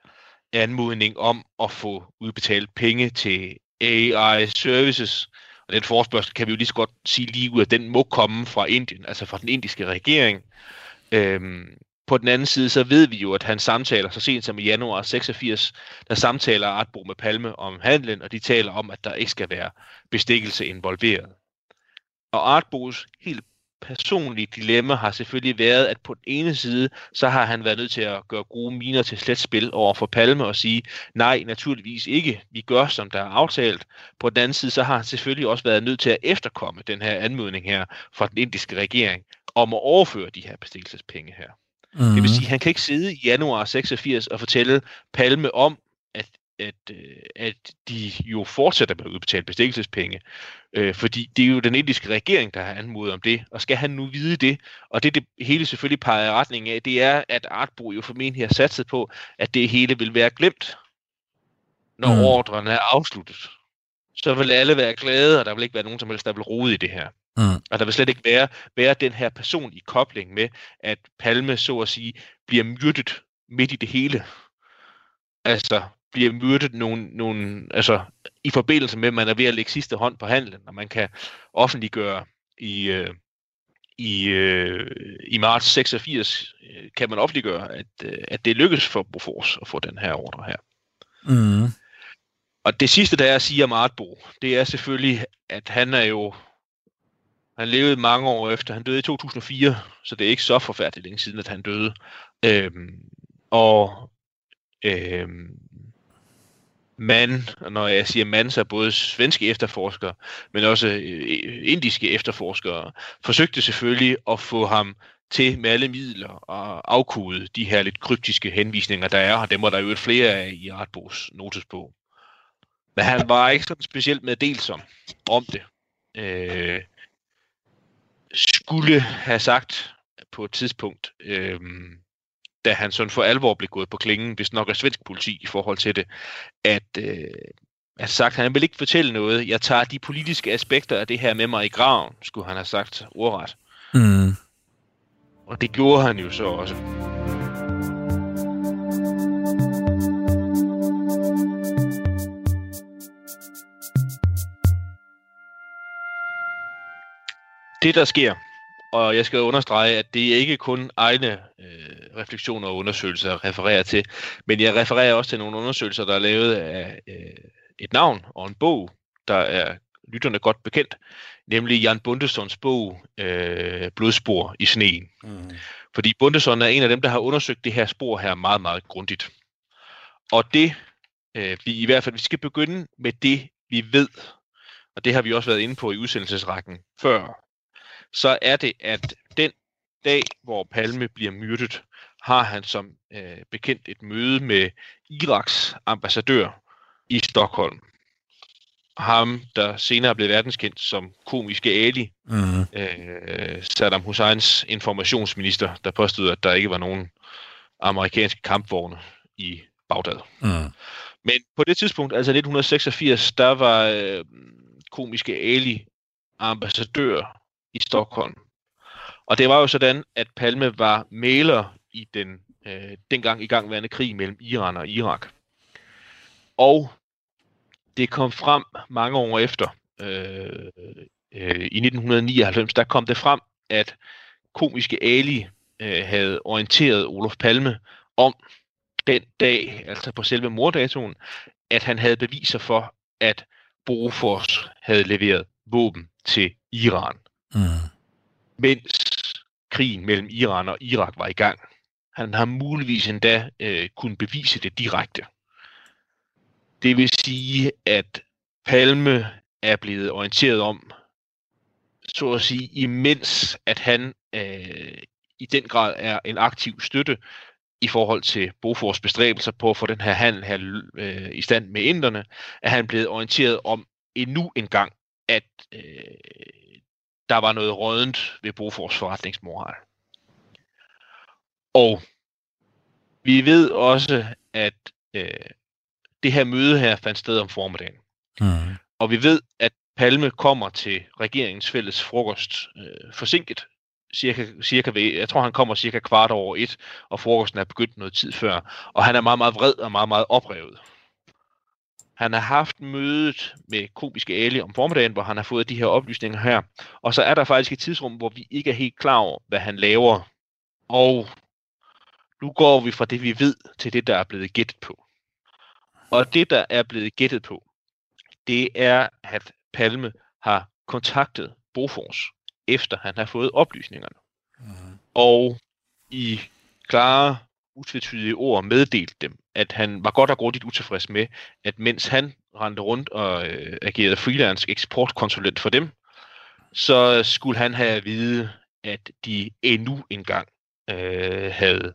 anmodning om at få udbetalt penge til AI Services, og den forspørgsel kan vi jo lige så godt sige lige ud, at den må komme fra Indien, altså fra den indiske regering. Øhm, på den anden side, så ved vi jo, at han samtaler så sent som i januar 86, der samtaler Artbo med Palme om handlen, og de taler om, at der ikke skal være bestikkelse involveret. Og Artbos helt personlige dilemma har selvfølgelig været, at på den ene side, så har han været nødt til at gøre gode miner til slet spil over for Palme og sige, nej, naturligvis ikke, vi gør, som der er aftalt. På den anden side, så har han selvfølgelig også været nødt til at efterkomme den her anmodning her fra den indiske regering om at overføre de her bestikkelsespenge her. Mm. Det vil sige, at han kan ikke sidde i januar 86 og fortælle Palme om, at, at, øh, at de jo fortsætter med at udbetale bestikkelsespenge, øh, fordi det er jo den indiske regering, der har anmodet om det, og skal han nu vide det, og det det hele selvfølgelig peger i retning af, det er, at Artbo jo formentlig har satset på, at det hele vil være glemt, når Mm. mm. ordren er afsluttet. Så vil alle være glade, og der vil ikke være nogen som helst, der vil rode i det her. Mm. Og der vil slet ikke være, være den her person i kobling med, at Palme, så at sige, bliver myrdet midt i det hele. Altså, bliver myrdet nogen, nogen, altså, i forbindelse med, at man er ved at lægge sidste hånd på handlen, og man kan offentliggøre i, øh, i, øh, i marts 86, øh, kan man offentliggøre, at, øh, at det lykkes for Bofors at få den her ordre her. Mm. Og det sidste, der er at sige om Artbo, det er selvfølgelig, at han er jo han levede mange år efter. Han døde i 2004, så det er ikke så forfærdeligt længe siden, at han døde. Øhm, og øhm, man, og når jeg siger man, så både svenske efterforskere, men også øh, indiske efterforskere, forsøgte selvfølgelig at få ham til med alle midler at afkode de her lidt kryptiske henvisninger, der er, og dem var der jo et flere af i Artbos notesbog. Men han var ikke sådan specielt meddelsom om det. Øh, skulle have sagt på et tidspunkt, øh, da han sådan for alvor blev gået på klingen, hvis nok er svensk politi i forhold til det, at øh, at sagt, han vil ikke fortælle noget. Jeg tager de politiske aspekter af det her med mig i graven, skulle han have sagt ordret. Mm. Og det gjorde han jo så også. Det, der sker, og jeg skal understrege, at det ikke kun egne øh, refleksioner og undersøgelser, refererer til, men jeg refererer også til nogle undersøgelser, der er lavet af øh, et navn og en bog, der er lytterne godt bekendt, nemlig Jan Bundesons bog øh, Blodspor i sneen. Mm. Fordi Bundeson er en af dem, der har undersøgt det her spor her meget, meget grundigt. Og det, øh, vi i hvert fald, vi skal begynde med det, vi ved, og det har vi også været inde på i udsendelsesrækken før, så er det, at den dag, hvor Palme bliver myrdet, har han som øh, bekendt et møde med Iraks ambassadør i Stockholm. Ham, der senere blev verdenskendt som komiske Ali, mm. øh, Saddam Husseins informationsminister, der påstod, at der ikke var nogen amerikanske kampvogne i Bagdad. Mm. Men på det tidspunkt, altså 1986, der var øh, komiske Ali ambassadør i Stockholm. Og det var jo sådan, at Palme var maler i den øh, dengang igangværende krig mellem Iran og Irak. Og det kom frem mange år efter, øh, øh, i 1999, der kom det frem, at komiske Ali øh, havde orienteret Olof Palme om den dag, altså på selve morddatoen, at han havde beviser for, at Bofors havde leveret våben til Iran. Mm. Mens krigen mellem Iran og Irak var i gang. Han har muligvis endda øh, kunnet bevise det direkte. Det vil sige, at Palme er blevet orienteret om, så at sige, imens at han øh, i den grad er en aktiv støtte i forhold til Bofors bestræbelser på at få den her handel her øh, i stand med inderne, at han blevet orienteret om endnu en gang, at øh, der var noget rådent ved Bofors forretningsmoral. Og vi ved også, at øh, det her møde her fandt sted om formiddagen. Mm. Og vi ved, at Palme kommer til regeringens fælles frokost øh, forsinket. Cirka, cirka ved, jeg tror, han kommer cirka kvart over et, og frokosten er begyndt noget tid før. Og han er meget, meget vred og meget, meget oprevet. Han har haft mødet med komiske Ali om formiddagen, hvor han har fået de her oplysninger her. Og så er der faktisk et tidsrum, hvor vi ikke er helt klar over, hvad han laver. Og nu går vi fra det, vi ved, til det, der er blevet gættet på. Og det, der er blevet gættet på, det er, at Palme har kontaktet Bofors, efter han har fået oplysningerne. Mm. Og i klare, utvetydige ord meddelt dem, at han var godt og grundigt utilfreds med, at mens han rendte rundt og øh, agerede freelance eksportkonsulent for dem, så skulle han have at vide, at de endnu engang øh, havde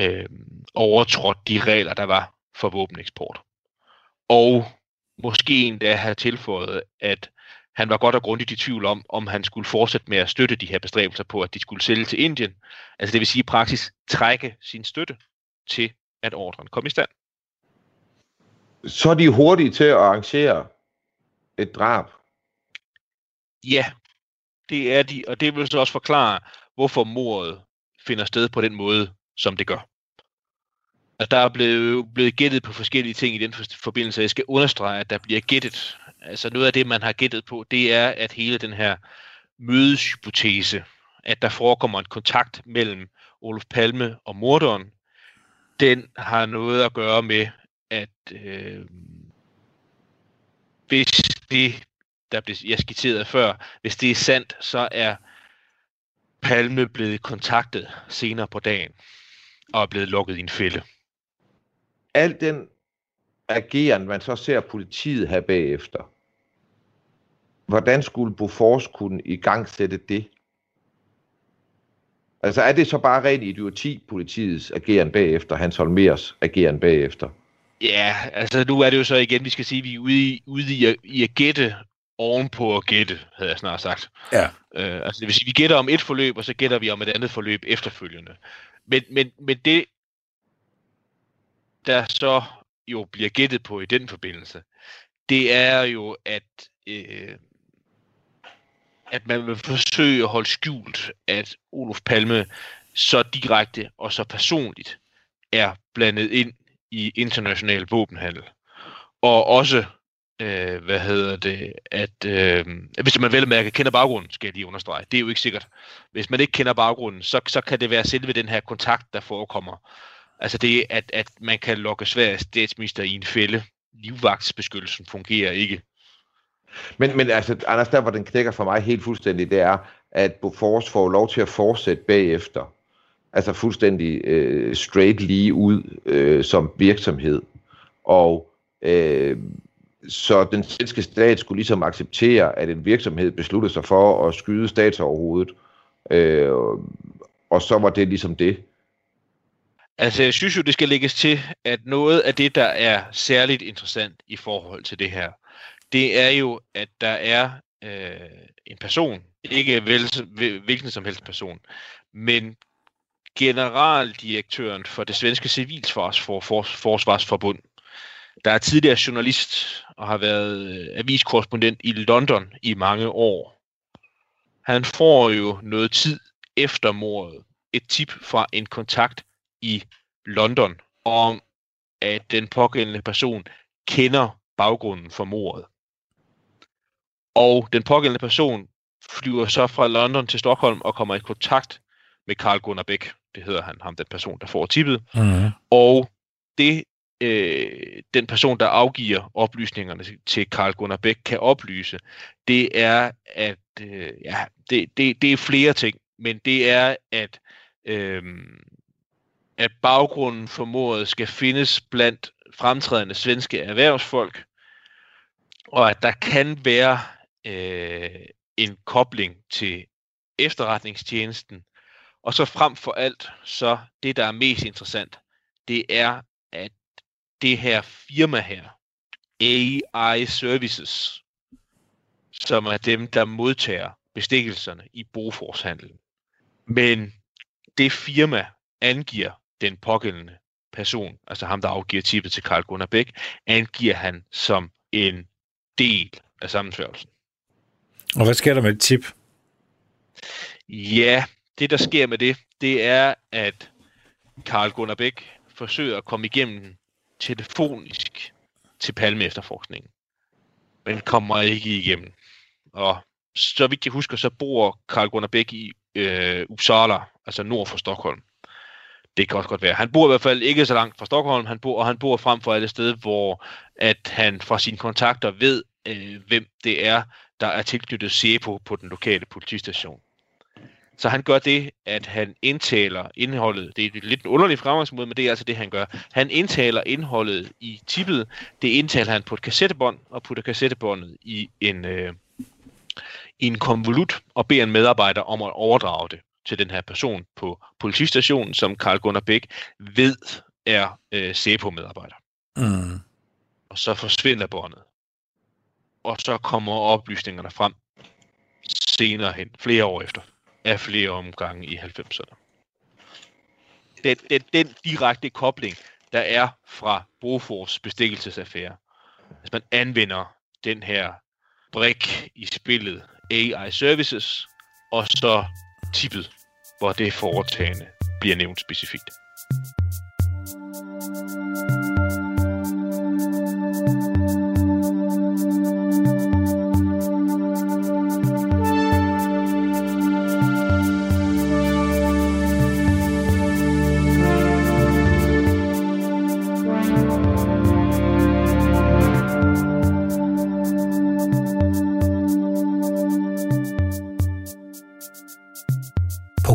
øh, overtrådt de regler, der var for våbeneksport. Og måske endda have tilføjet, at han var godt og grundigt i tvivl om, om han skulle fortsætte med at støtte de her bestræbelser på, at de skulle sælge til Indien. Altså det vil sige i praksis trække sin støtte til, at ordren kom i stand. Så er de hurtige til at arrangere et drab? Ja, det er de, og det vil så også forklare, hvorfor mordet finder sted på den måde, som det gør. Altså, der er blevet, blevet gættet på forskellige ting i den forbindelse, jeg skal understrege, at der bliver gættet. Altså noget af det, man har gættet på, det er, at hele den her mødeshypotese, at der forekommer en kontakt mellem Olof Palme og morderen, den har noget at gøre med, at øh, hvis det, der blev jeg skitseret før, hvis det er sandt, så er Palme blevet kontaktet senere på dagen og er blevet lukket i en fælde. Al den ageren, man så ser politiet have bagefter, hvordan skulle Bofors kunne i gang sætte det? Altså er det så bare ren idioti, politiets ageren bagefter, Hans Holmers ageren bagefter? Ja, altså nu er det jo så igen, vi skal sige, at vi er ude i, ude i, at, i at gætte ovenpå at gætte, havde jeg snart sagt. Ja. Øh, altså det vil sige, vi gætter om et forløb, og så gætter vi om et andet forløb efterfølgende. Men, men, men det, der så jo bliver gættet på i den forbindelse, det er jo, at, øh, at man vil forsøge at holde skjult, at Olof Palme så direkte og så personligt er blandet ind i international våbenhandel. Og også, øh, hvad hedder det, at øh, hvis man vel mærke kender baggrunden, skal jeg lige understrege, det er jo ikke sikkert. Hvis man ikke kender baggrunden, så, så kan det være selve den her kontakt, der forekommer. Altså det, at, at man kan lokke Sveriges statsminister i en fælde. Livvagtsbeskyttelsen fungerer ikke. Men, men altså, Anders, der hvor den knækker for mig helt fuldstændig, det er, at Bofors får lov til at fortsætte bagefter. Altså fuldstændig øh, straight lige ud øh, som virksomhed. Og øh, så den svenske stat skulle ligesom acceptere, at en virksomhed besluttede sig for at skyde statsoverhovedet. Øh, og så var det ligesom det. Altså, jeg synes jo, det skal lægges til, at noget af det, der er særligt interessant i forhold til det her, det er jo, at der er øh, en person, ikke vel, hvilken som helst person, men generaldirektøren for det svenske civilforsvarsforbund, der er tidligere journalist og har været øh, aviskorrespondent i London i mange år. Han får jo noget tid efter mordet et tip fra en kontakt i London om, at den pågældende person kender baggrunden for mordet. Og den pågældende person flyver så fra London til Stockholm og kommer i kontakt med Karl Gunnar Bæk. Det hedder han, ham den person, der får tippet. Mm-hmm. Og det, øh, den person, der afgiver oplysningerne til Karl Gunnar Bæk, kan oplyse, det er, at øh, ja, det, det, det er flere ting, men det er, at øh, at baggrunden for mordet skal findes blandt fremtrædende svenske erhvervsfolk, og at der kan være øh, en kobling til efterretningstjenesten. Og så frem for alt, så det, der er mest interessant, det er, at det her firma her, AI Services, som er dem, der modtager bestikkelserne i Boforshandlen. Men det firma angiver den pågældende person, altså ham, der afgiver tippet til Karl Gunnar Bæk, angiver han som en del af sammensværgelsen. Og hvad sker der med et tip? Ja, det der sker med det, det er, at Karl Gunnar Bæk forsøger at komme igennem telefonisk til Palme efterforskningen, men kommer ikke igennem. Og så vidt jeg husker, så bor Karl Gunnar Bæk i øh, Uppsala, altså nord for Stockholm. Det kan også godt være. Han bor i hvert fald ikke så langt fra Stockholm, han bor, og han bor frem for et sted, hvor at han fra sine kontakter ved, øh, hvem det er, der er tilknyttet SEPO på den lokale politistation. Så han gør det, at han indtaler indholdet. Det er lidt en underlig fremgangsmåde, men det er altså det, han gør. Han indtaler indholdet i tippet. Det indtaler han på et kassettebånd, og putter kassettebåndet i en, øh, i en konvolut, og beder en medarbejder om at overdrage det til den her person på politistationen, som Karl Gunnar Bæk ved er øh, SEPO-medarbejder. Mm. Og så forsvinder båndet. Og så kommer oplysningerne frem senere hen, flere år efter, af flere omgange i 90'erne. Den, den, den direkte kobling, der er fra Bofors bestikkelsesaffære, hvis man anvender den her brik i spillet AI Services, og så tippet, hvor det foretagende bliver nævnt specifikt.